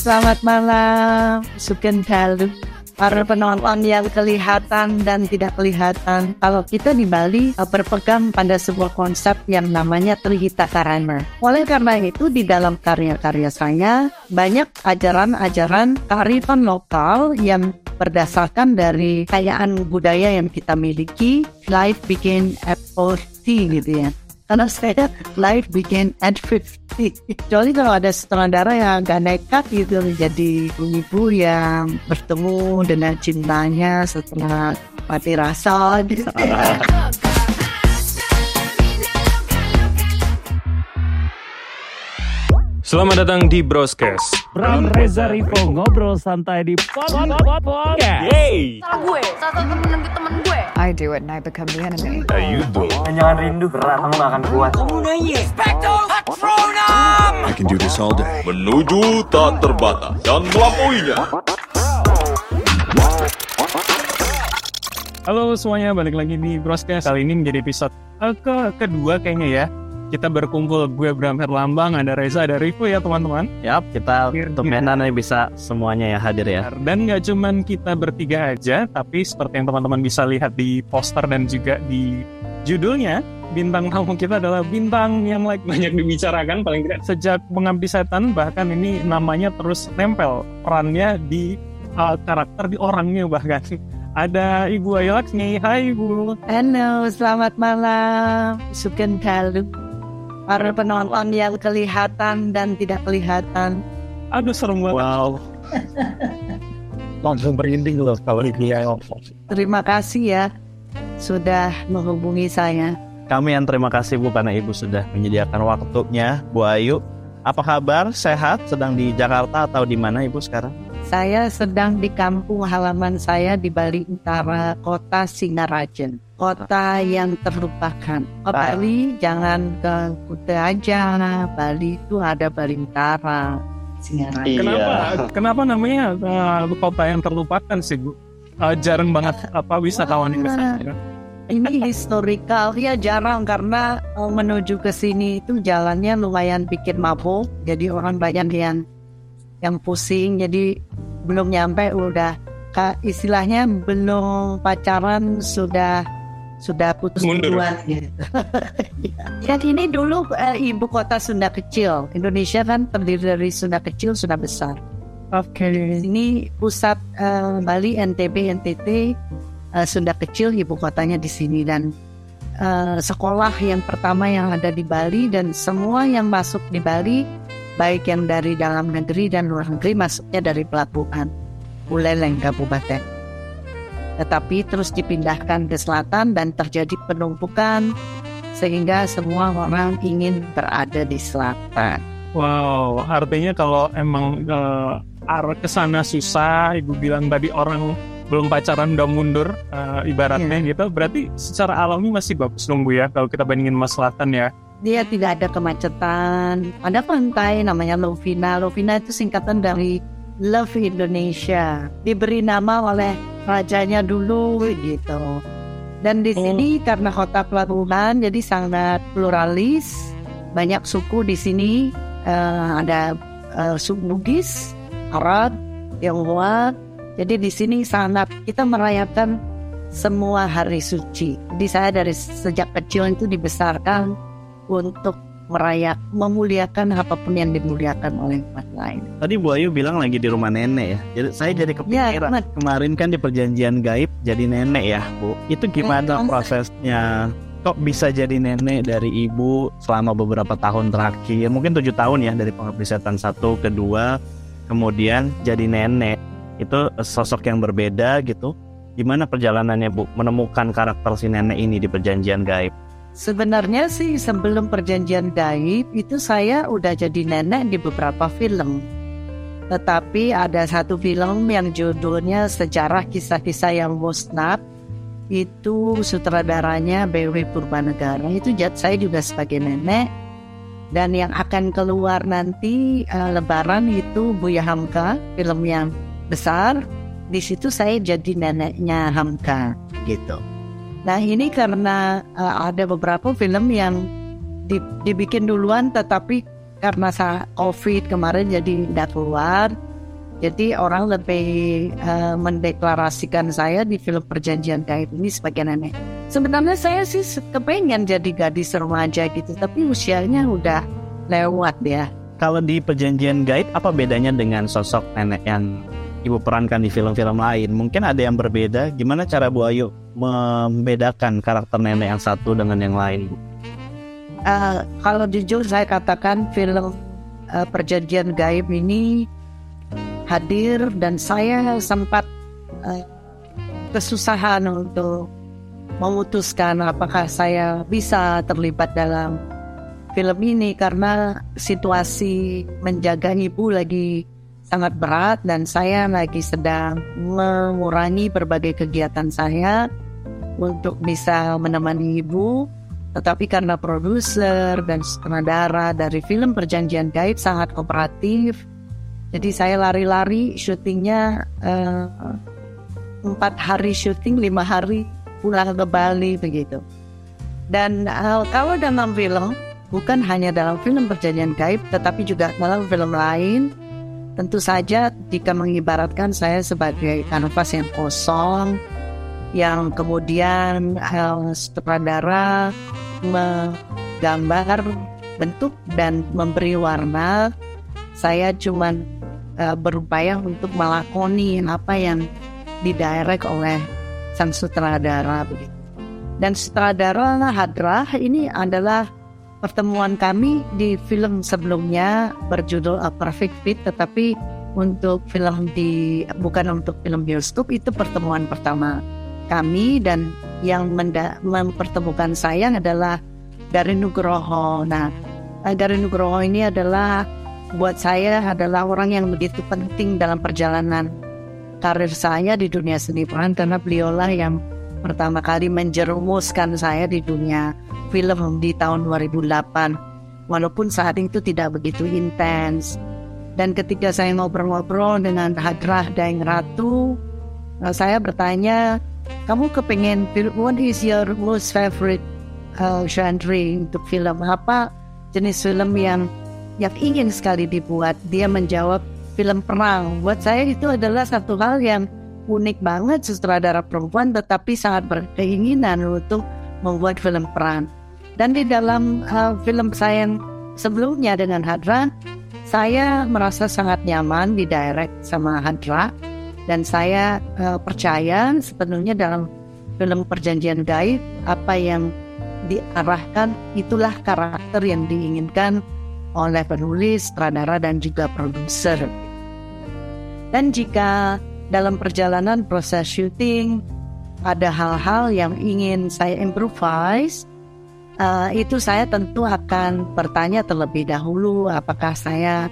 Selamat malam, Suken Dalu. Para penonton yang kelihatan dan tidak kelihatan, kalau kita di Bali uh, berpegang pada sebuah konsep yang namanya Trihita Karama. Oleh karena itu, di dalam karya-karya saya, banyak ajaran-ajaran kearifan lokal yang berdasarkan dari kekayaan budaya yang kita miliki. Life begin at 40 gitu ya karena saya live bikin at 50 kecuali kalau ada sutradara yang agak nekat gitu jadi ibu yang bertemu dengan cintanya setelah mati rasa gitu. Selamat datang di Broadcast. Bram Reza Rivo ngobrol santai di podcast. Yeay. salah gue salah satu temen temen gue I do it and I become the enemy. Ayo dong. Jangan rindu berat, kamu gak akan kuat. I can do this all day. menuju tak terbatas dan melampauinya. Halo semuanya, balik lagi di Broadcast. Kali ini menjadi episode eh, ke kedua kayaknya ya. Kita berkumpul, gue Bram Herlambang, ada Reza, ada Rivo ya teman-teman. Yap, kita tumbenan nih bisa semuanya ya hadir ya. Dan nggak cuman kita bertiga aja, tapi seperti yang teman-teman bisa lihat di poster dan juga di judulnya, bintang tamu kita adalah bintang yang like banyak dibicarakan paling tidak sejak mengabdi setan bahkan ini namanya terus nempel perannya di uh, karakter di orangnya bahkan ada Ibu Ayu Laksmi Hai Ibu Halo, selamat malam, Suken Dalu. Para penonton yang kelihatan dan tidak kelihatan, aduh serem banget Wow. Langsung berinding loh kalau ini ya. terima kasih ya sudah menghubungi saya. Kami yang terima kasih Bu karena Ibu sudah menyediakan waktunya Bu Ayu. Apa kabar? Sehat? Sedang di Jakarta atau di mana Ibu sekarang? Saya sedang di kampung halaman saya di Bali Utara, kota Singarajan. Kota yang terlupakan. Ke Bali jangan ke Kuta aja. Bali itu ada Bali Utara, Singarajan. kenapa kenapa namanya uh, kota yang terlupakan sih Bu Uh, jarang banget apa wisatawan yang ke sana Ini historical ya jarang karena eh, menuju ke sini itu jalannya lumayan bikin mabuk. Jadi orang banyak yang yang pusing. Jadi belum nyampe udah ka- istilahnya belum pacaran sudah sudah putus Mundur. duluan gitu. ya ini dulu eh, ibu kota Sunda kecil. Indonesia kan terdiri dari Sunda kecil, Sunda besar. oke Ini pusat eh, Bali, NTB, NTT, eh, Sunda kecil, ibu kotanya di sini dan eh, sekolah yang pertama yang ada di Bali dan semua yang masuk di Bali, baik yang dari dalam negeri dan luar negeri masuknya dari pelabuhan Buleleng Kabupaten. Tetapi terus dipindahkan ke selatan dan terjadi penumpukan sehingga semua orang ingin berada di selatan. Wow, artinya kalau emang uh, arah ke sana susah, ibu bilang tadi orang belum pacaran udah mundur, uh, ibaratnya gitu. Berarti secara alami masih bagus dong Bu ya, kalau kita bandingin sama selatan ya. Dia tidak ada kemacetan. Ada pantai namanya Lovina. Lovina itu singkatan dari Love Indonesia. Diberi nama oleh rajanya dulu gitu. Dan di sini karena kota pelabuhan jadi sangat pluralis. Banyak suku di sini Eh, ada eh, suku Bugis, Arab, Tionghoa. Jadi di sini sangat kita merayakan semua hari suci. Jadi saya dari sejak kecil itu dibesarkan untuk merayak, memuliakan apa pun yang dimuliakan oleh orang lain. Tadi Bu Ayu bilang lagi di rumah nenek ya. Jadi saya jadi Ya, kepikiran. benar. Kemarin kan di perjanjian gaib jadi nenek ya Bu. Itu gimana prosesnya? Kok bisa jadi nenek dari ibu selama beberapa tahun terakhir? Mungkin tujuh tahun ya dari pengabdi setan satu, kedua, kemudian jadi nenek. Itu sosok yang berbeda gitu. Gimana perjalanannya Bu menemukan karakter si nenek ini di perjanjian gaib? Sebenarnya sih sebelum perjanjian gaib itu saya udah jadi nenek di beberapa film. Tetapi ada satu film yang judulnya Sejarah Kisah-Kisah Yang Musnah itu sutradaranya BW Purbanegara itu jat saya juga sebagai nenek dan yang akan keluar nanti eh, Lebaran itu Buya Hamka film yang besar di situ saya jadi neneknya Hamka gitu. Nah ini karena eh, ada beberapa film yang di- dibikin duluan tetapi karena sa COVID kemarin jadi tidak keluar Jadi orang lebih uh, mendeklarasikan saya di film Perjanjian Gaib ini sebagai nenek. Sebenarnya saya sih kepengen jadi gadis remaja gitu, tapi usianya udah lewat ya. Kalau di Perjanjian Gaib apa bedanya dengan sosok nenek yang ibu perankan di film-film lain? Mungkin ada yang berbeda. Gimana cara Bu Ayu membedakan karakter nenek yang satu dengan yang lain? Uh, kalau jujur saya katakan film uh, Perjanjian Gaib ini hadir dan saya sempat uh, kesusahan untuk memutuskan apakah saya bisa terlibat dalam film ini karena situasi menjaga ibu lagi sangat berat dan saya lagi sedang mengurangi berbagai kegiatan saya untuk bisa menemani ibu tetapi karena produser dan sutradara dari film Perjanjian Gaib sangat kooperatif jadi saya lari-lari syutingnya uh, empat hari syuting, lima hari pulang ke Bali begitu. Dan uh, kalau dalam film, bukan hanya dalam film Perjanjian Gaib, tetapi juga dalam film lain, tentu saja jika mengibaratkan saya sebagai kanvas yang kosong, yang kemudian uh, sutradara menggambar bentuk dan memberi warna, saya cuman uh, berupaya untuk melakoni apa yang didirect oleh sang sutradara begitu. Dan sutradara Hadrah ini adalah pertemuan kami di film sebelumnya berjudul A Perfect Fit tetapi untuk film di bukan untuk film bioskop itu pertemuan pertama kami dan yang mempertemukan saya adalah dari Nugroho. Nah, dari Nugroho ini adalah buat saya adalah orang yang begitu penting dalam perjalanan karir saya di dunia seni peran karena beliaulah yang pertama kali menjerumuskan saya di dunia film di tahun 2008 walaupun saat itu tidak begitu intens dan ketika saya ngobrol-ngobrol dengan Hadrah Daeng Ratu eh, saya bertanya kamu kepengen what is your most favorite uh, genre untuk film apa jenis film yang yang ingin sekali dibuat. Dia menjawab film perang. Buat saya itu adalah satu hal yang unik banget sutradara perempuan tetapi sangat berkeinginan untuk membuat film perang. Dan di dalam uh, film saya yang sebelumnya dengan Hadra, saya merasa sangat nyaman di direct sama Hadra dan saya uh, percaya sepenuhnya dalam film Perjanjian Gaib apa yang diarahkan itulah karakter yang diinginkan oleh penulis, sutradara, dan juga produser. Dan jika dalam perjalanan proses syuting ada hal-hal yang ingin saya improvise, uh, itu saya tentu akan bertanya terlebih dahulu apakah saya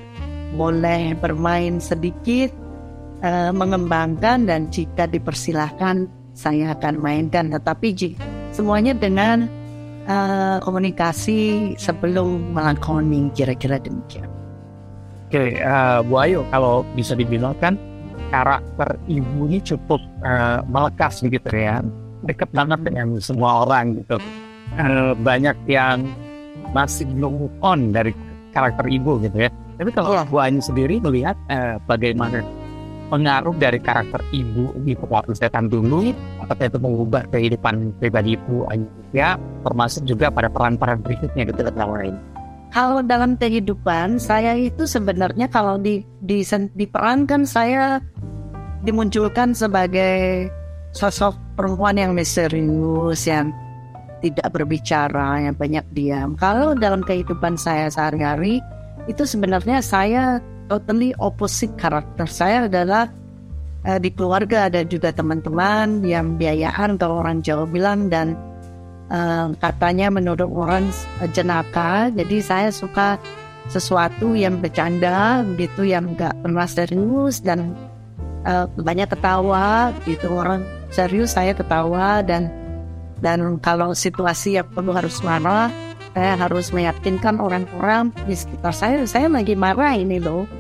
boleh bermain sedikit, uh, mengembangkan dan jika dipersilahkan saya akan mainkan. Tetapi semuanya dengan uh, komunikasi sebelum melakoni kira-kira demikian. Oke, okay, uh, Bu Ayu, kalau bisa dibilang kan karakter ibu ini cukup uh, melekas gitu ya, dekat banget dengan semua orang gitu. Uh, banyak yang masih belum on dari karakter ibu gitu ya. Tapi kalau Bu Ayu sendiri melihat uh, bagaimana pengaruh dari karakter ibu di waktu setan dulu apakah itu mengubah kehidupan pribadi ibu ya termasuk juga pada peran-peran berikutnya gitu dalam lain kalau dalam kehidupan saya itu sebenarnya kalau di, di diperankan saya dimunculkan sebagai sosok perempuan yang misterius yang tidak berbicara yang banyak diam. Kalau dalam kehidupan saya sehari-hari itu sebenarnya saya totally opposite karakter. Saya adalah uh, di keluarga ada juga teman-teman yang biayaan kalau orang Jawa bilang dan uh, katanya menurut orang uh, jenaka. Jadi saya suka sesuatu yang bercanda gitu yang nggak pernah serius dan uh, banyak ketawa gitu orang serius saya ketawa dan dan kalau situasi yang perlu harus marah saya harus meyakinkan orang-orang di sekitar saya saya lagi marah ini loh.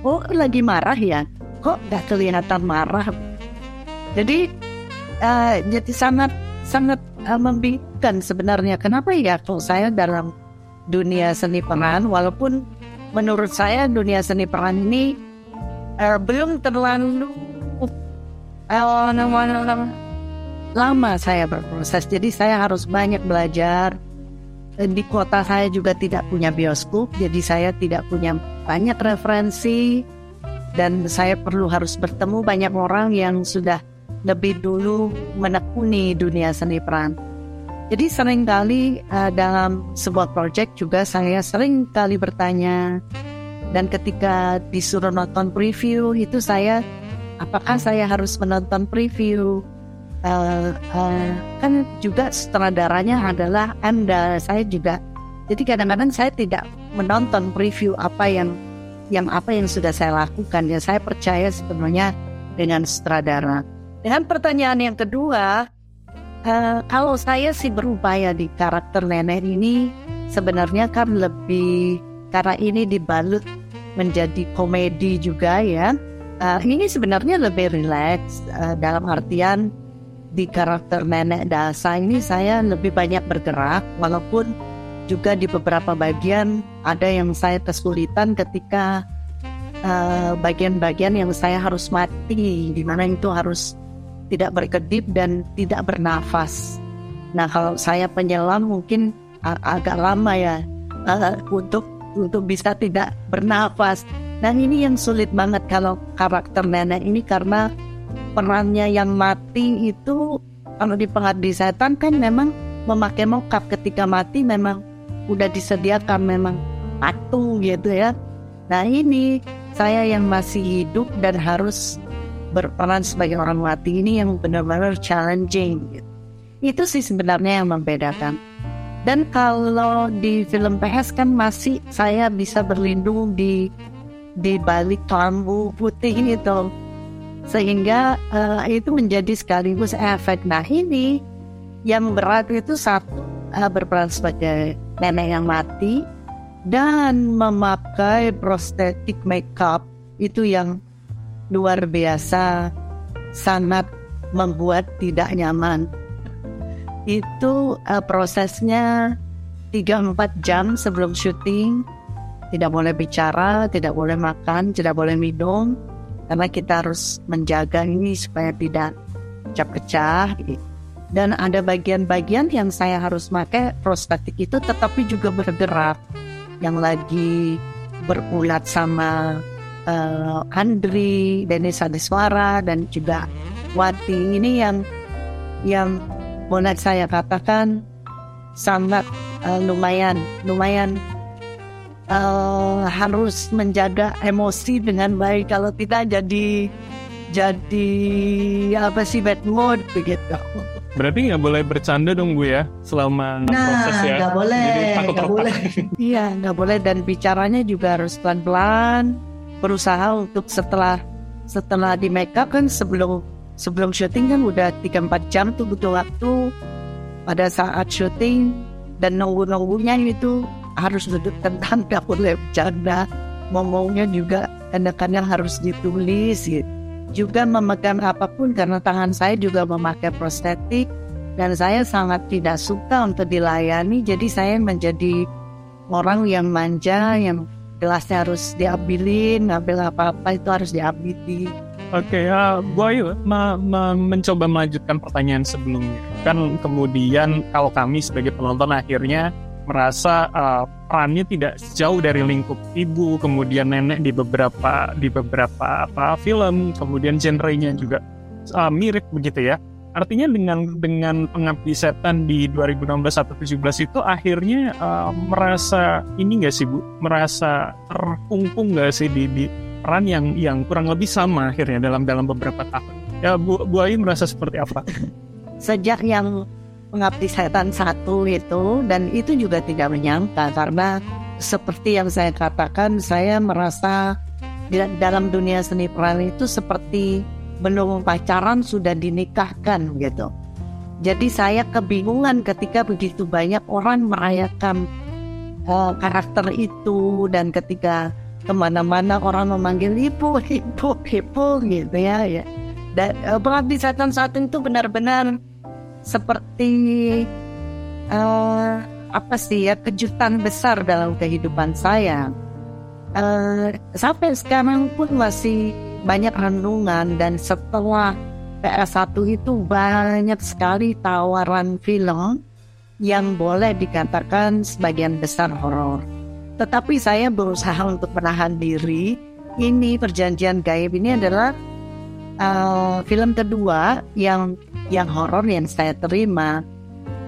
Oh lagi marah ya? Kok nggak kelihatan marah? Jadi uh, jadi sangat sangat uh, membingungkan sebenarnya. Kenapa ya kalau saya dalam dunia seni peran walaupun menurut saya dunia seni peran ini eh, belum terlalu nama- lama saya berproses. Jadi saya harus banyak belajar. Eh, Di kota saya juga tidak punya bioskop, jadi saya tidak punya banyak referensi dan saya perlu harus bertemu banyak orang yang sudah lebih dulu menekuni dunia seni peran. Jadi sering kali eh, dalam sebuah proyek juga saya sering kali bertanya dan ketika disuruh nonton preview itu saya apakah saya harus menonton preview Eh, eh, kan juga sutradaranya adalah anda saya juga. Jadi kadang-kadang saya tidak menonton preview apa yang yang apa yang sudah saya lakukan. Ya saya percaya sebenarnya dengan sutradara. Dengan pertanyaan yang kedua eh, kalau saya sih berupaya di karakter nenek ini sebenarnya kan lebih karena ini dibalut menjadi komedi juga ya. Eh, ini sebenarnya lebih rileks eh, dalam artian di karakter nenek Dasa ini saya lebih banyak bergerak walaupun juga di beberapa bagian ada yang saya kesulitan ketika eh, bagian-bagian yang saya harus mati di mana itu harus tidak berkedip dan tidak bernafas. Nah kalau saya penyelam mungkin a- agak lama ya eh, untuk untuk bisa tidak bernafas. Nah ini yang sulit banget kalau karakter nenek ini karena perannya yang mati itu kalau di pengabdi setan kan memang memakai mokap ketika mati memang udah disediakan memang patung gitu ya. Nah ini saya yang masih hidup dan harus berperan sebagai orang mati ini yang benar-benar challenging. Gitu. Itu sih sebenarnya yang membedakan. Dan kalau di film PS kan masih saya bisa berlindung di di balik lampu putih itu sehingga eh, itu menjadi sekaligus efek. Nah ini yang berat itu satu eh, berperan sebagai nenek yang mati dan memakai prostetik makeup itu yang luar biasa sangat membuat tidak nyaman. Itu eh, prosesnya 3-4 jam sebelum syuting tidak boleh bicara, tidak boleh makan, tidak boleh minum karena kita harus menjaga ini supaya tidak pecah-pecah. Dan ada bagian-bagian yang saya harus pakai prostetik itu tetapi juga bergerak. Yang lagi berulat sama eh, Andri, Denis Adiswara dan juga Wati ini yang yang boleh saya katakan sangat eh, lumayan lumayan eh, harus menjaga emosi dengan baik kalau tidak jadi jadi apa sih bad mood begitu. Berarti nggak boleh bercanda dong gue ya selama proses ya. Nah, nggak boleh, nggak boleh. Iya, nggak boleh dan bicaranya juga harus pelan-pelan. Berusaha untuk setelah setelah di make up kan sebelum sebelum syuting kan udah 3-4 jam tuh butuh waktu. Pada saat syuting dan nunggu-nunggunya itu harus duduk tenang, nggak boleh bercanda. Ngomongnya juga kadang-kadang harus ditulis gitu. Juga memegang apa pun karena tangan saya juga memakai prostetik dan saya sangat tidak suka untuk dilayani jadi saya menjadi orang yang manja yang gelasnya harus diambilin ngambil apa-apa itu harus diambilin Oke, ya, Boy ma- ma- mencoba melanjutkan pertanyaan sebelumnya. Kan kemudian kalau kami sebagai penonton akhirnya merasa uh, perannya tidak jauh dari lingkup ibu, kemudian nenek di beberapa di beberapa apa film, kemudian genrenya juga uh, mirip begitu ya. Artinya dengan dengan pengabdi setan di 2016 atau 17 itu akhirnya uh, merasa ini nggak sih Bu? Merasa terkungkung nggak sih di, di peran yang yang kurang lebih sama akhirnya dalam dalam beberapa tahun. Ya Bu, Bu Ayu merasa seperti apa? sejak yang pengabdi setan satu itu dan itu juga tidak menyangka karena seperti yang saya katakan saya merasa di dalam dunia seni peran itu seperti belum pacaran sudah dinikahkan gitu. Jadi saya kebingungan ketika begitu banyak orang merayakan eh, karakter itu dan ketika ke mana-mana orang memanggil ibu, ibu, ibu gitu ya. ya. Dan eh, pengabdi setan satu itu benar-benar seperti eh, apa sih ya kejutan besar dalam kehidupan saya. Eh, sampai sekarang pun masih banyak renungan dan setelah PS1 itu banyak sekali tawaran film yang boleh dikatakan sebagian besar horor. Tetapi saya berusaha untuk menahan diri. Ini perjanjian gaib ini adalah uh, film kedua yang yang horor yang saya terima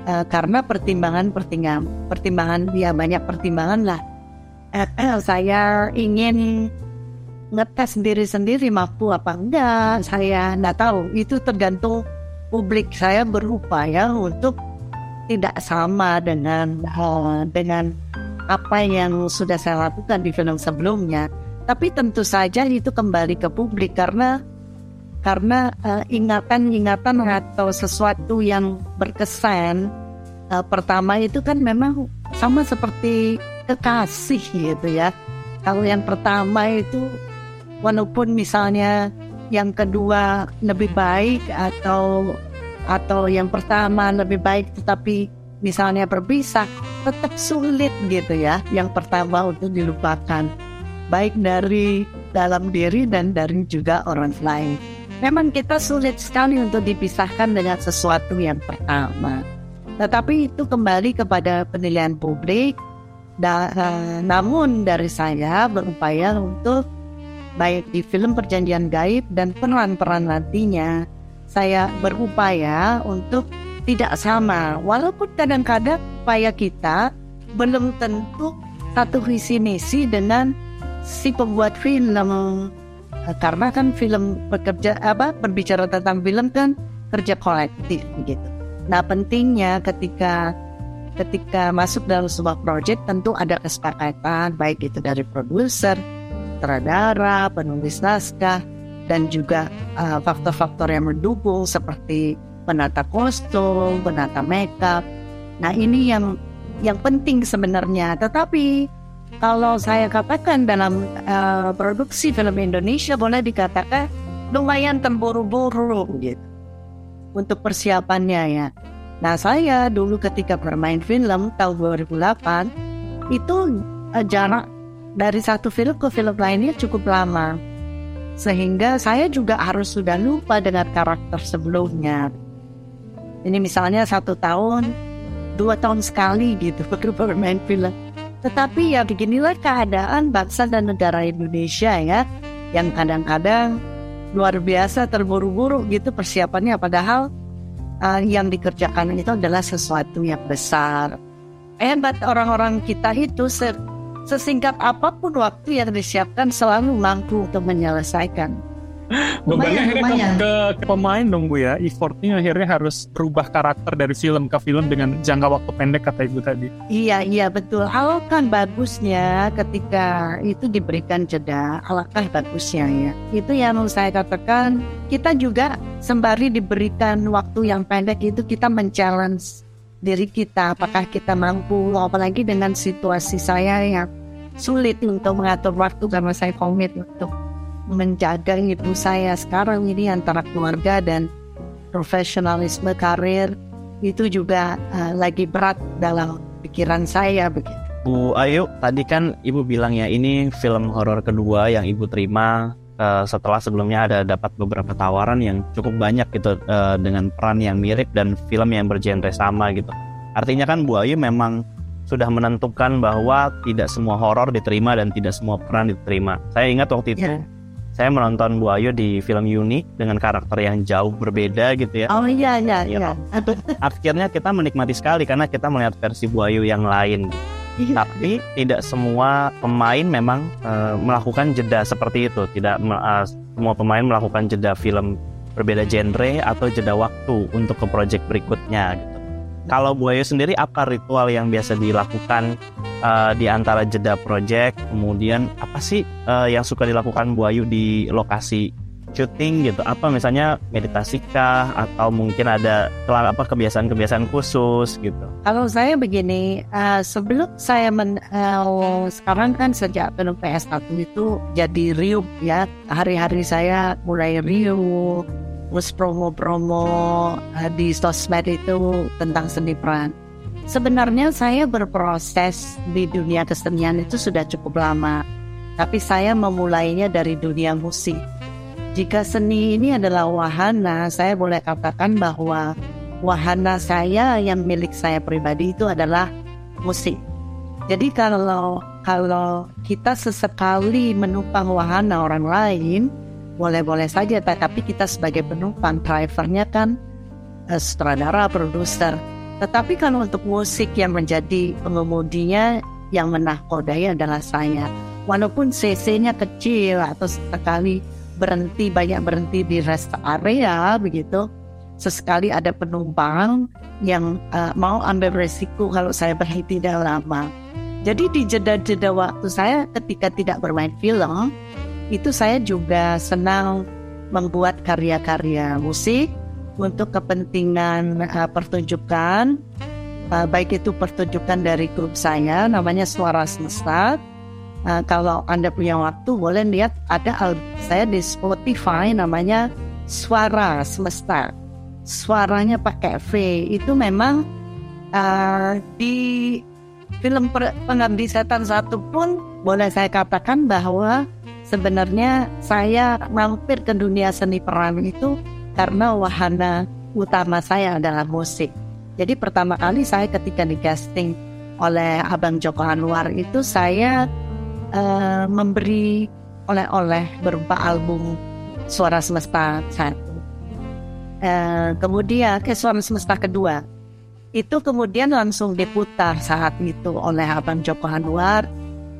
uh, karena pertimbangan pertimbangan pertimbangan ya banyak pertimbangan lah. Uh, saya ingin ngetes diri sendiri mampu apa enggak. Saya nggak tahu. Itu tergantung publik. Saya berupaya untuk tidak sama dengan uh, dengan apa yang sudah saya lakukan di film sebelumnya. Tapi tentu saja itu kembali ke publik karena karena ingatan-ingatan uh, atau sesuatu yang berkesan uh, pertama itu kan memang sama seperti kekasih gitu ya. Kalau yang pertama itu walaupun misalnya yang kedua lebih baik atau atau yang pertama lebih baik tetapi misalnya berpisah tetap sulit gitu ya. Yang pertama untuk dilupakan. Baik dari dalam diri dan dari juga orang lain memang kita sulit sekali untuk dipisahkan dengan sesuatu yang pertama tetapi itu kembali kepada penilaian publik da, uh, namun dari saya berupaya untuk baik di film perjanjian gaib dan peran-peran nantinya saya berupaya untuk tidak sama. Walaupun kadang-kadang upaya kita belum tentu satu visi misi dengan si pembuat film. Karena kan film bekerja apa berbicara tentang film kan kerja kolektif gitu. Nah pentingnya ketika ketika masuk dalam sebuah proyek tentu ada kesepakatan baik itu dari produser, sutradara, penulis naskah, dan juga uh, faktor-faktor uh, yang mendukung seperti penata kostum, penata makeup. Nah ini yang yang penting sebenarnya. Tetapi kalau saya katakan dalam uh, produksi film Indonesia boleh dikatakan lumayan terburu-buru gitu untuk persiapannya ya. Nah saya dulu ketika bermain film tahun 2008 itu uh, jarak dari satu film ke film lainnya cukup lama sehingga saya juga harus sudah lupa dengan karakter sebelumnya. Ini misalnya satu tahun, dua tahun sekali gitu bermain film. Tetapi ya beginilah keadaan bangsa dan negara Indonesia ya, yang kadang-kadang luar biasa terburu-buru gitu persiapannya padahal uh, yang dikerjakan itu adalah sesuatu yang besar. Hebat orang-orang kita itu Sesingkat apa pun waktu yang disiapkan selalu mampu untuk menyelesaikan. Bebannya akhirnya ke, ke pemain dong Bu ya, effortnya akhirnya harus berubah karakter dari film ke film dengan jangka waktu pendek kata Ibu tadi. Iya, iya betul. Alangkah bagusnya ketika itu diberikan jeda, alangkah bagusnya ya. Itu yang saya katakan, kita juga sembari diberikan waktu yang pendek itu kita men-challenge diri kita apakah kita mampu apalagi dengan situasi saya yang sulit untuk mengatur waktu karena saya komit untuk menjaga ibu saya sekarang ini antara keluarga dan profesionalisme karir itu juga uh, lagi berat dalam pikiran saya begitu. Bu Ayu, tadi kan Ibu bilang ya ini film horor kedua yang Ibu terima uh, setelah sebelumnya ada dapat beberapa tawaran yang cukup banyak gitu uh, dengan peran yang mirip dan film yang bergenre sama gitu. Artinya kan Bu Ayu memang sudah menentukan bahwa tidak semua horor diterima dan tidak semua peran diterima. Saya ingat waktu itu yeah. Saya menonton Bu Ayu di film Yuni dengan karakter yang jauh berbeda gitu ya. Oh iya iya iya. Akhirnya kita menikmati sekali karena kita melihat versi Bu Ayu yang lain. Gitu. Iya. Tapi tidak semua pemain memang uh, melakukan jeda seperti itu. Tidak uh, semua pemain melakukan jeda film berbeda genre atau jeda waktu untuk ke project berikutnya. Gitu. Kalau Bu Ayu sendiri apa ritual yang biasa dilakukan uh, di antara jeda project? Kemudian apa sih uh, yang suka dilakukan Bu Ayu di lokasi syuting gitu? Apa misalnya meditasi kah? Atau mungkin ada apa kebiasaan-kebiasaan khusus gitu? Kalau saya begini uh, sebelum saya men, uh, sekarang kan sejak film PS1 itu jadi riuh ya. Hari-hari saya mulai riuh terus promo-promo uh, di sosmed itu tentang seni peran sebenarnya saya berproses di dunia kesenian itu sudah cukup lama tapi saya memulainya dari dunia musik jika seni ini adalah wahana, saya boleh katakan bahwa wahana saya yang milik saya pribadi itu adalah musik. Jadi kalau kalau kita sesekali menumpang wahana orang lain, boleh-boleh saja, tetapi kita sebagai penumpang, drivernya kan eh, sutradara, produser. Tetapi kalau untuk musik yang menjadi pengemudinya yang menakodai adalah saya. Walaupun CC-nya kecil atau sekali berhenti banyak berhenti di rest area begitu sesekali ada penumpang yang uh, mau ambil resiko kalau saya berhenti tidak lama jadi di jeda-jeda waktu saya ketika tidak bermain film itu saya juga senang membuat karya-karya musik untuk kepentingan uh, pertunjukan uh, baik itu pertunjukan dari grup saya namanya Suara Semesta Uh, kalau Anda punya waktu boleh lihat ada album saya di Spotify namanya Suara Semesta. Suaranya pakai V. Itu memang uh, di film Pengabdi Setan satu pun boleh saya katakan bahwa sebenarnya saya mampir ke dunia seni peran itu karena wahana utama saya adalah musik. Jadi pertama kali saya ketika di casting oleh Abang Joko Anwar itu saya uh, memberi oleh-oleh berupa album Suara Semesta satu. Uh, kemudian ke Suara Semesta kedua itu kemudian langsung diputar saat itu oleh Abang Joko Anwar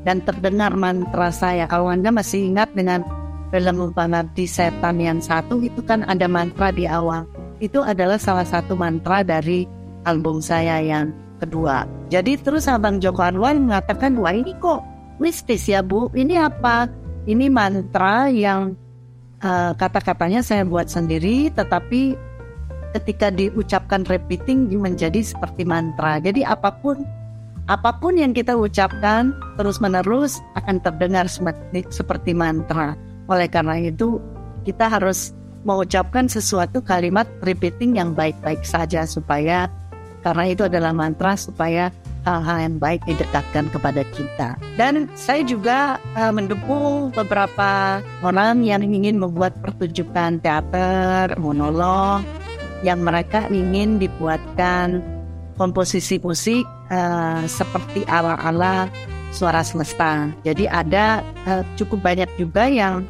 dan terdengar mantra saya. Kalau Anda masih ingat dengan film di Setan yang satu itu kan ada mantra di awal. Itu adalah salah satu mantra dari album saya yang kedua. Jadi terus Abang Joko Anwar mengatakan, wah ini kok mistis ya Bu. Ini apa? Ini mantra yang uh, kata-katanya saya buat sendiri, tetapi ketika diucapkan repeating menjadi seperti mantra. Jadi apa pun apa pun yang kita ucapkan terus menerus akan terdengar seperti, seperti mantra. Oleh karena itu kita harus mengucapkan sesuatu kalimat repeating yang baik-baik saja supaya karena itu adalah mantra supaya hal-hal yang baik didekatkan kepada kita. Dan saya juga uh, mendukung beberapa orang yang ingin membuat pertunjukan teater, monolog, yang mereka ingin dibuatkan komposisi musik uh, seperti ala-ala suara semesta. Jadi ada uh, cukup banyak juga yang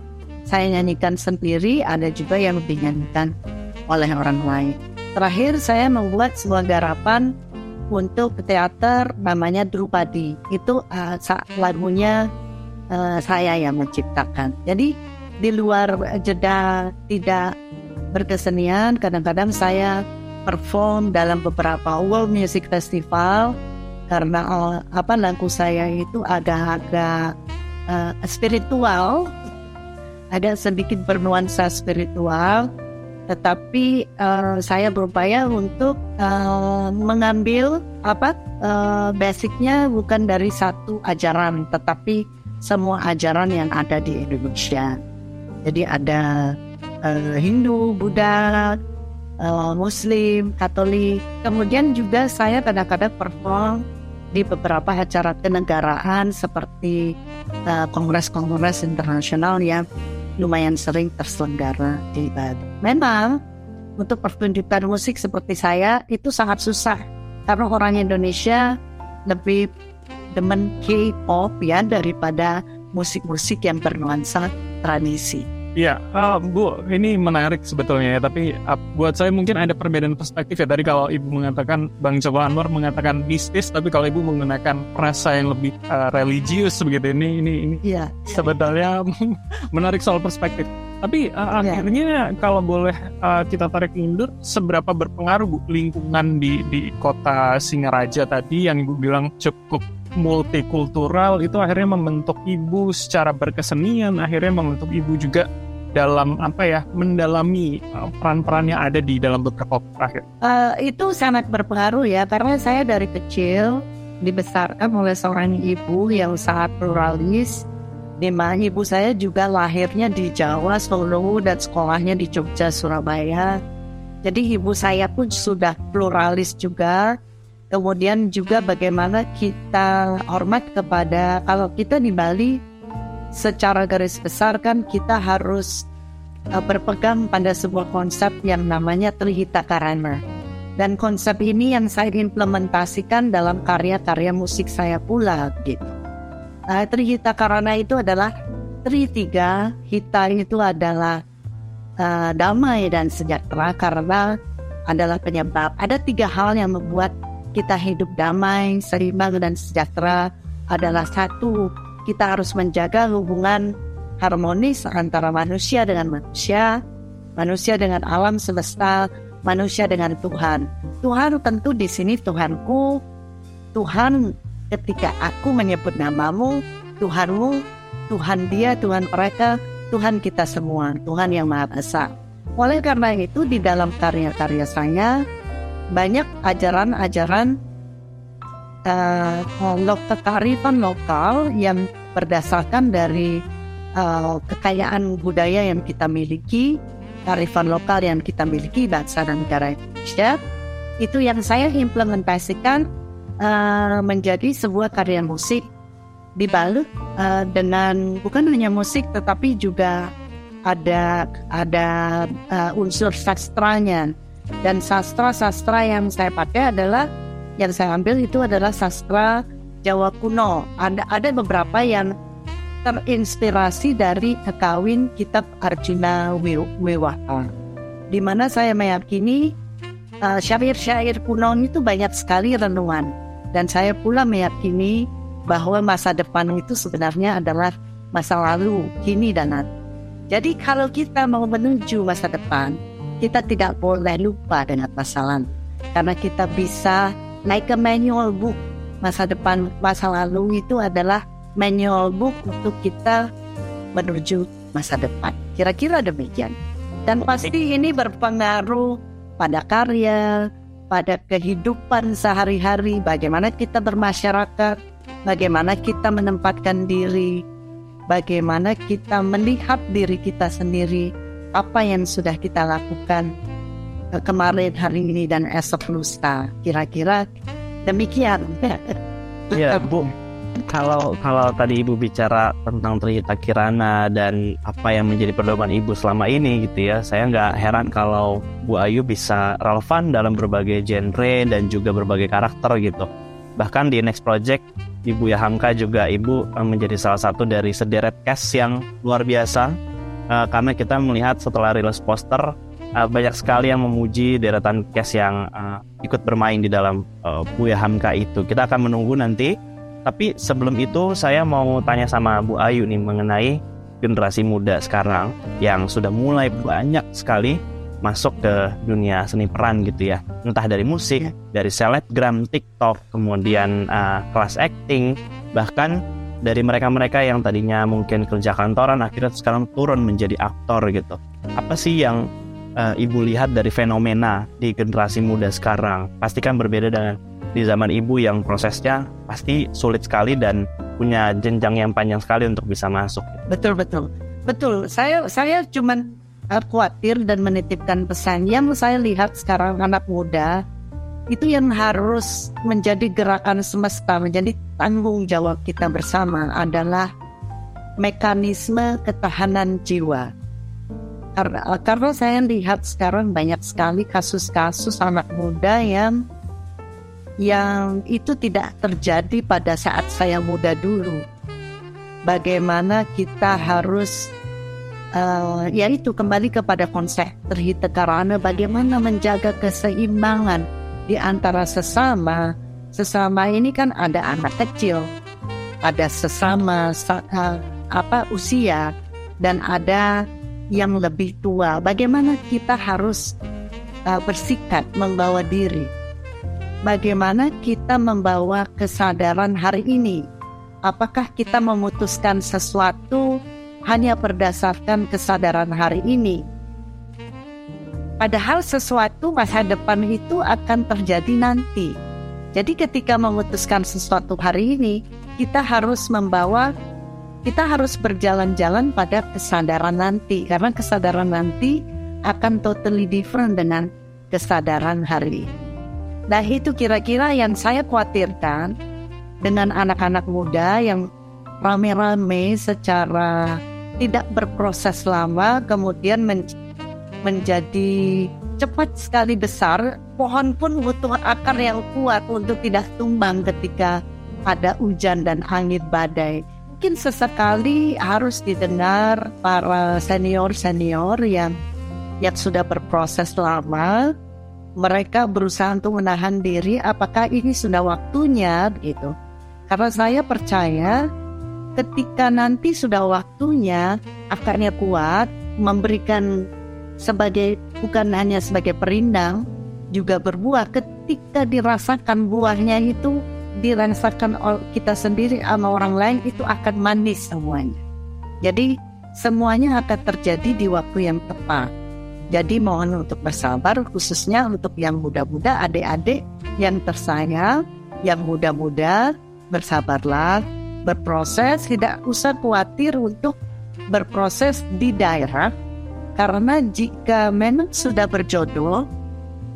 saya nyanyikan sendiri, ada juga yang dinyanyikan oleh orang lain. Terakhir saya membuat sebuah garapan untuk teater namanya Drupadi. Itu uh, lagunya uh, saya yang menciptakan. Jadi di luar jeda tidak berkesenian, kadang-kadang saya perform dalam beberapa World Music Festival karena uh, apa lagu saya itu agak-agak uh, spiritual, ada sedikit bernuansa spiritual. Tetapi uh, saya berupaya untuk uh, mengambil apa uh, basicnya bukan dari satu ajaran tetapi semua ajaran yang ada di Indonesia. Jadi ada uh, Hindu, Buddha, Muslim, Katolik. Kemudian juga saya kadang-kadang perform di beberapa acara kenegaraan seperti kongres-kongres uh, internasional yang lumayan sering terselenggara di Bali. Memang untuk pertunjukan musik seperti saya itu sangat susah karena orang Indonesia lebih demen K-pop ya daripada musik-musik yang bernuansa tradisi. Iya, uh, Bu, ini menarik sebetulnya ya, tapi uh, buat saya mungkin ada perbedaan perspektif ya. Tadi kalau Ibu mengatakan, Bang Joko Anwar mengatakan mistis, tapi kalau Ibu menggunakan rasa yang lebih uh, religius begitu, ini ini ini iya, sebetulnya menarik soal perspektif. Tapi uh, iya. akhirnya kalau boleh uh, kita tarik mundur, seberapa berpengaruh Bu lingkungan di di kota Singaraja tadi yang Ibu bilang cukup multikultural itu akhirnya membentuk ibu secara berkesenian akhirnya membentuk ibu juga dalam apa ya mendalami uh, peran-peran yang ada di dalam beberapa terakhir? Uh, itu sangat berpengaruh ya karena saya dari kecil dibesarkan oleh seorang ibu yang sangat pluralis di mana ibu saya juga lahirnya di Jawa, Solo dan sekolahnya di Jogja, Surabaya. Jadi ibu saya pun sudah pluralis juga. Kemudian juga bagaimana kita hormat kepada kalau kita di Bali secara garis besar kan kita harus uh, berpegang pada sebuah konsep yang namanya Trihita Karana. Dan konsep ini yang saya implementasikan dalam karya-karya musik saya pula gitu. Uh, Trihita Karana itu adalah Tri tiga, Hita itu adalah uh, damai dan sejahtera karena adalah penyebab. Ada tiga hal yang membuat kita hidup damai, seimbang dan sejahtera adalah satu, kita harus menjaga hubungan harmonis antara manusia dengan manusia, manusia dengan alam semesta, manusia dengan Tuhan. Tuhan tentu di sini Tuhanku, Tuhan ketika aku menyebut namamu, Tuhanmu, Tuhan dia, Tuhan mereka, Tuhan kita semua, Tuhan yang Maha Esa. Oleh karena itu di dalam karya-karya saya banyak ajaran-ajaran uh, lokal kearifan lokal yang berdasarkan dari uh, kekayaan budaya yang kita miliki, kearifan lokal yang kita miliki bangsa dan negara Indonesia. Itu yang saya implementasikan uh, menjadi sebuah karya musik dibalut uh, dengan bukan hanya musik tetapi juga ada ada uh, unsur sastranya dan sastra-sastra yang saya pakai adalah yang saya ambil itu adalah sastra Jawa kuno. Ada ada beberapa yang terinspirasi dari kekawin kitab Arjuna Wiwaha. Di mana saya meyakini uh, syair-syair kuno itu banyak sekali renungan dan saya pula meyakini bahwa masa depan itu sebenarnya adalah masa lalu, kini dan nanti. Jadi kalau kita mau menuju masa depan, kita tidak boleh lupa dengan masa. Karena kita bisa naik ke manual book. Masa depan, masa lalu itu adalah manual book untuk kita menuju masa depan. Kira-kira demikian. Dan pasti ini berpengaruh pada karya, pada kehidupan sehari-hari, bagaimana kita bermasyarakat, bagaimana kita menempatkan diri, bagaimana kita melihat diri kita sendiri, apa yang sudah kita lakukan kemarin, hari ini, dan esok lusa. Kira-kira demikian. Ya, Bu. Kalau kalau tadi Ibu bicara tentang Trihita Kirana dan apa yang menjadi pedoman Ibu selama ini gitu ya, saya nggak heran kalau Bu Ayu bisa relevan dalam berbagai genre dan juga berbagai karakter gitu. Bahkan di Next Project Ibu Yahamka juga Ibu menjadi salah satu dari sederet cast yang luar biasa uh, karena kita melihat setelah rilis poster uh, banyak sekali yang memuji deretan cast yang uh, ikut bermain di dalam uh, Bu Yahamka itu. Kita akan menunggu nanti. Tapi sebelum itu saya mau tanya sama Bu Ayu nih mengenai generasi muda sekarang yang sudah mulai banyak sekali masuk ke dunia seni peran gitu ya entah dari musik dari selebgram TikTok kemudian uh, kelas acting bahkan dari mereka-mereka yang tadinya mungkin kerja kantoran akhirnya sekarang turun menjadi aktor gitu apa sih yang uh, ibu lihat dari fenomena di generasi muda sekarang. Pasti kan berbeda dengan di zaman ibu yang prosesnya pasti sulit sekali dan punya jenjang yang panjang sekali untuk bisa masuk. Betul betul. Betul. Saya saya cuman khawatir dan menitipkan pesan. Yang saya lihat sekarang anak muda itu yang harus menjadi gerakan semesta, menjadi tanggung jawab kita bersama adalah mekanisme ketahanan jiwa. Karena, karena saya lihat sekarang banyak sekali kasus-kasus anak muda yang yang itu tidak terjadi pada saat saya muda dulu. Bagaimana kita harus uh, yaitu kembali kepada konsep terhita karena bagaimana menjaga keseimbangan di antara sesama sesama ini kan ada anak kecil ada sesama uh, apa usia dan ada yang lebih tua bagaimana kita harus uh, bersikap membawa diri bagaimana kita membawa kesadaran hari ini apakah kita memutuskan sesuatu hanya berdasarkan kesadaran hari ini. Padahal sesuatu masa depan itu akan terjadi nanti. Jadi ketika memutuskan sesuatu hari ini, kita harus membawa kita harus berjalan-jalan pada kesadaran nanti karena kesadaran nanti akan totally different dengan kesadaran hari ini. Nah itu kira-kira yang saya khawatirkan dengan anak-anak muda yang rame-rame secara tidak berproses lama kemudian men- menjadi cepat sekali besar pohon pun butuh akar yang kuat untuk tidak tumbang ketika ada hujan dan angin badai mungkin sesekali harus didengar para senior-senior yang yang sudah berproses lama. Mereka berusaha untuk menahan diri apakah ini sudah waktunya gitu. Karena saya percaya ketika nanti sudah waktunya akarnya kuat memberikan sebagai bukan hanya sebagai perindang juga berbuah. Ketika dirasakan buahnya itu dirasakan kita sendiri sama orang lain itu akan manis semuanya. Jadi semuanya akan terjadi di waktu yang tepat. Jadi mohon untuk bersabar khususnya untuk yang muda-muda adik-adik yang tersayang yang muda-muda bersabarlah berproses, tidak usah khawatir untuk berproses di daerah karena jika memang sudah berjodoh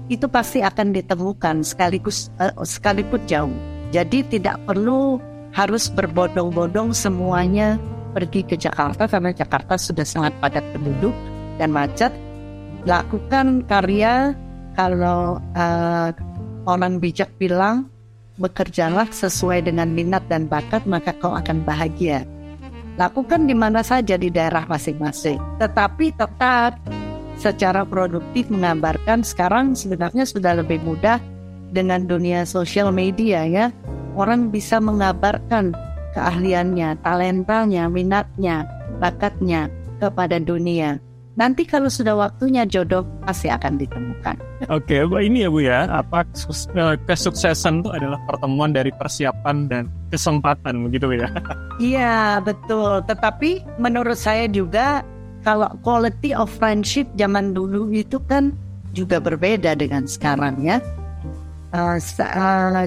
itu pasti akan ditemukan sekaligus uh, sekalipun jauh. Jadi tidak perlu harus berbondong-bondong semuanya pergi ke Jakarta karena Jakarta sudah sangat padat penduduk dan macet. Lakukan karya kalau uh, orang bijak bilang bekerjalah sesuai dengan minat dan bakat, maka kau akan bahagia. Lakukan di mana saja di daerah masing-masing, tetapi tetap secara produktif menggambarkan sekarang sebenarnya sudah lebih mudah dengan dunia sosial media ya. Orang bisa mengabarkan keahliannya, talentanya, minatnya, bakatnya kepada dunia. Nanti kalau sudah waktunya jodoh pasti akan ditemukan. Oke, Bu ini ya Bu ya, apa kesuksesan itu adalah pertemuan dari persiapan dan kesempatan begitu ya. Iya, betul. Tetapi menurut saya juga kalau quality of friendship zaman dulu itu kan juga berbeda dengan sekarang ya. Uh,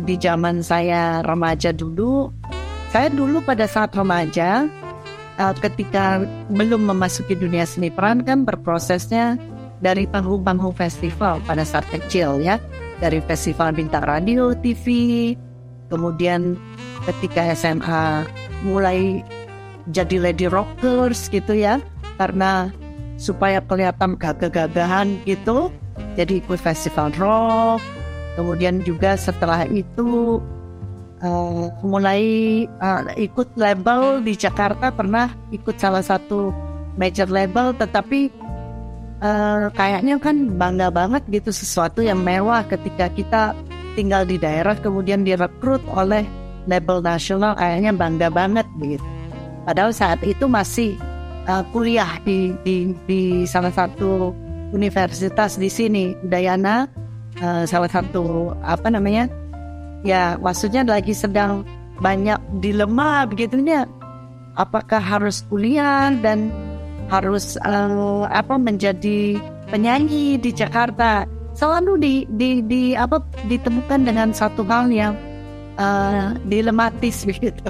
di zaman saya remaja dulu, saya dulu pada saat remaja uh, ketika belum memasuki dunia seni peran kan berprosesnya dari panggung-panggung festival pada saat kecil ya. Dari festival bintang radio TV kemudian ketika SMA mulai jadi lady rockers gitu ya karena supaya kelihatan gagah-gagahan gitu jadi ikut festival rock kemudian juga setelah itu uh, mulai uh, ikut label di Jakarta pernah ikut salah satu major label tetapi uh, kayaknya kan bangga banget gitu sesuatu yang mewah ketika kita tinggal di daerah kemudian direkrut oleh label nasional kayaknya bangga banget gitu. Padahal saat itu masih uh, kuliah di, di di salah satu universitas di sini Udayana uh, salah satu apa namanya ya maksudnya lagi sedang banyak dilema begitunya apakah harus kuliah dan harus uh, apa menjadi penyanyi di Jakarta? Selalu di, di, di apa ditemukan dengan satu hal yang uh, dilematis begitu.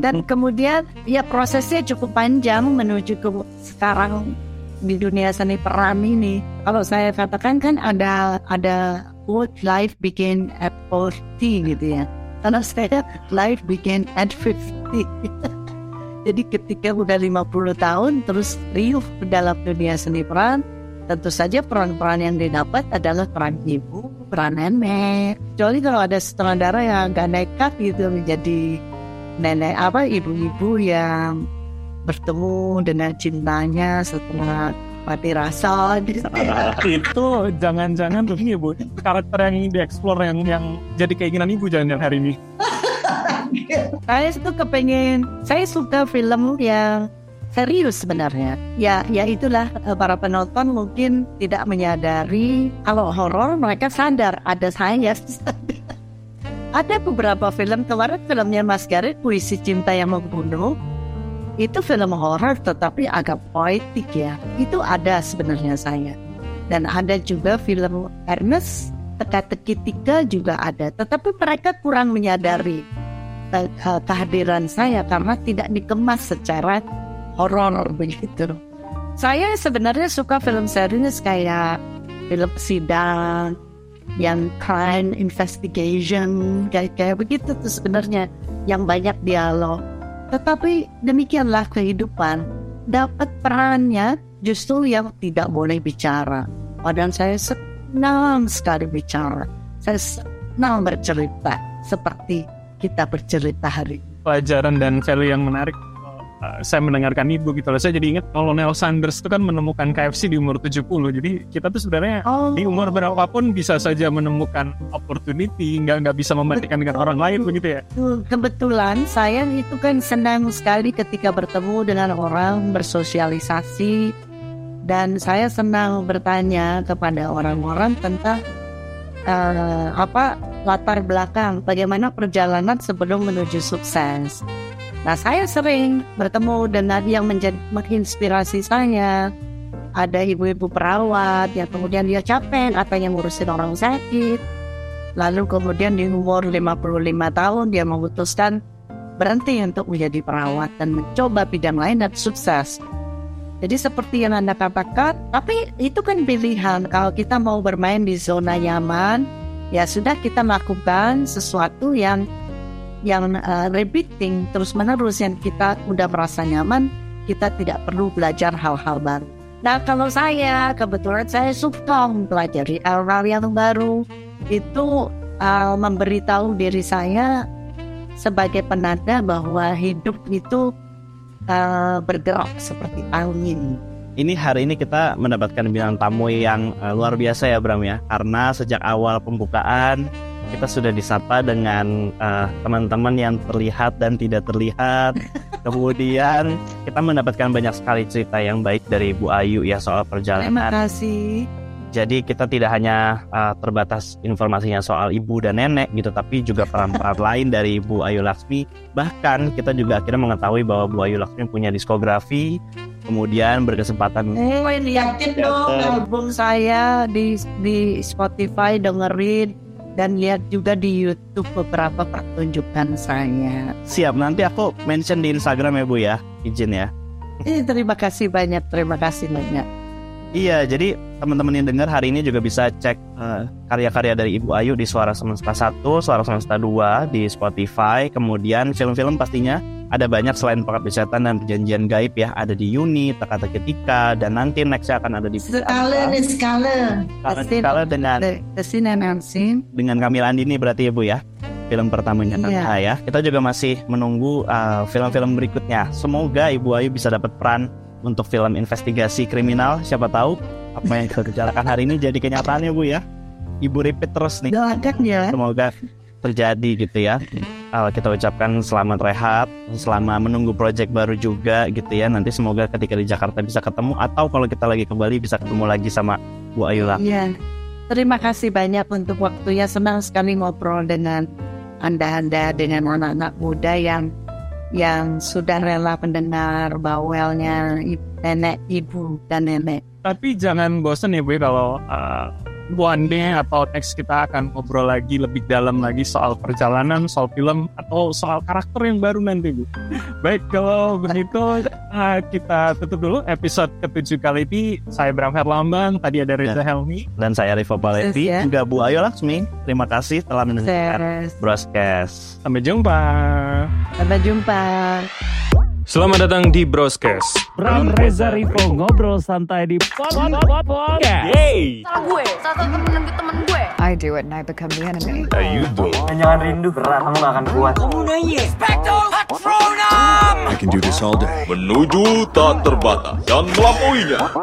Dan kemudian ya prosesnya cukup panjang menuju ke sekarang di dunia seni peran ini kalau saya katakan kan ada ada quote life begin at 40 gitu ya. Karena saya life begin at 50. Jadi ketika udah 50 tahun terus riuh dalam dunia seni peran, tentu saja peran-peran yang didapat adalah peran ibu, peran nenek. Kecuali kalau ada sutradara yang agak nekat gitu menjadi nenek apa ibu-ibu yang bertemu dengan cintanya setelah mati rasa. Itu jangan-jangan tuh ya bu. Karakter yang ingin dieksplor yang yang jadi keinginan ibu jangan hari ini. Saya itu kepengen saya suka film yang serius sebenarnya. Ya ya itulah eh, para penonton mungkin tidak menyadari kalau horor mereka sadar ada saya. Ada beberapa film kemarin filmnya Mas Garet puisi cinta yang membunuh itu film horor tetapi agak poetik ya. Itu ada sebenarnya saya. Dan ada juga film Ernest teka-teki tiga juga ada. Tetapi mereka kurang menyadari uh, kehadiran saya karena tidak dikemas secara horor begitu. Saya sebenarnya suka film serius kayak film sidang, yang crime investigation kayak kayak begitu tuh sebenarnya yang banyak dialog tetapi demikianlah kehidupan. dapat perannya justru yang tidak boleh bicara. Padahal saya senang sekali bicara. Saya senang bercerita seperti kita bercerita hari ini. pelajaran dan value yang menarik uh, saya mendengarkan ibu gitu loh. Saya jadi ingat Colonel Sanders itu kan menemukan KFC di umur 70. Jadi kita tuh sebenarnya Oh, di umur berapapun bisa saja menemukan opportunity, nggak nggak bisa membandingkan dengan orang lain begitu ya. Betul. Kebetulan saya itu kan senang sekali ketika bertemu dengan orang bersosialisasi dan saya senang bertanya kepada orang-orang tentang eh, apa latar belakang bagaimana perjalanan sebelum menuju sukses. Nah, saya sering bertemu dengan yang menjadi menginspirasi saya. Ada ibu-ibu perawat yang kemudian dia capek atau yang ngurusin orang sakit. Lalu kemudian di umur 55 tahun dia memutuskan berhenti untuk menjadi perawat dan mencoba bidang lain dan sukses. Jadi seperti yang Anda katakan, tapi itu kan pilihan. Kalau kita mau bermain di zona nyaman, ya sudah kita melakukan sesuatu yang yang uh, repeating terus menerus yang kita udah merasa nyaman, kita tidak perlu belajar hal-hal baru. Nah kalau saya kebetulan saya suka mempelajari hal-hal yang baru itu uh, memberitahu diri saya sebagai penanda bahwa hidup itu uh, bergerak seperti angin. Ini hari ini kita mendapatkan bintang tamu yang eh, luar biasa ya Bram ya Karena sejak awal pembukaan kita sudah disapa dengan eh, teman-teman yang terlihat dan tidak terlihat Kemudian kita mendapatkan banyak sekali cerita yang baik dari Bu Ayu ya soal Terima perjalanan kasih. Jadi kita tidak hanya uh, terbatas informasinya soal ibu dan nenek gitu, tapi juga peran-peran lain dari Ibu Ayu Laksmi. Bahkan kita juga akhirnya mengetahui bahwa Bu Ayu Laksmi punya diskografi, kemudian berkesempatan Eh, liatin dong album saya di di Spotify dengerin dan lihat juga di YouTube beberapa pertunjukan saya. siap. Nanti aku mention di Instagram ya Bu ya, izin ya. Eh, terima kasih banyak, terima kasih banyak. Iya, jadi teman-teman yang dengar hari ini juga bisa cek uh, karya-karya dari Ibu Ayu di Suara Semesta 1, Suara Semesta 2 di Spotify, kemudian film-film pastinya ada banyak selain Pengabdi Setan dan Perjanjian Gaib ya, ada di Uni, Teka-teki Tika, dan nanti nextnya akan ada di Skala nih skala. Skala of dengan the, scene and unseen. dengan Kamila Andini berarti ya Bu ya film pertamanya Iya. Tante ya kita juga masih menunggu uh, film-film berikutnya semoga Ibu Ayu bisa dapat peran untuk film investigasi kriminal siapa tahu apa yang kita bicarakan hari ini jadi kenyataan ya Bu ya Ibu repeat terus nih Doakan ya. semoga terjadi gitu ya Uh, kita ucapkan selamat rehat selama menunggu project baru juga gitu ya nanti semoga ketika di Jakarta bisa ketemu atau kalau kita lagi kembali bisa ketemu lagi sama Bu Ayu lah Iya. Terima kasih banyak untuk waktunya. Senang sekali ngobrol dengan Anda-anda dengan anak-anak muda yang yang sudah rela mendengar bawelnya nenek, ibu, dan nenek. Tapi jangan bosen ya Bu ya, kalau uh, one day atau next kita akan ngobrol lagi lebih dalam lagi soal perjalanan, soal film atau soal karakter yang baru nanti Bu. Baik kalau begitu uh, kita tutup dulu episode ketujuh kali ini. Saya Bram Herlambang, tadi ada Reza Helmi. dan saya Rivo Palevi Yes, ya. juga Bu Ayu Laksmi terima kasih telah mendengarkan Ses. broadcast Sampai jumpa. Sampai jumpa. Selamat datang di Broscast. Bram Reza Rivo ngobrol santai di podcast Salah gue, satu temen temen gue. I do it and I become the enemy. Ayo dong. Dan jangan rindu berat, kamu gak akan kuat. I can do this all day. Menuju tak terbatas dan melampauinya.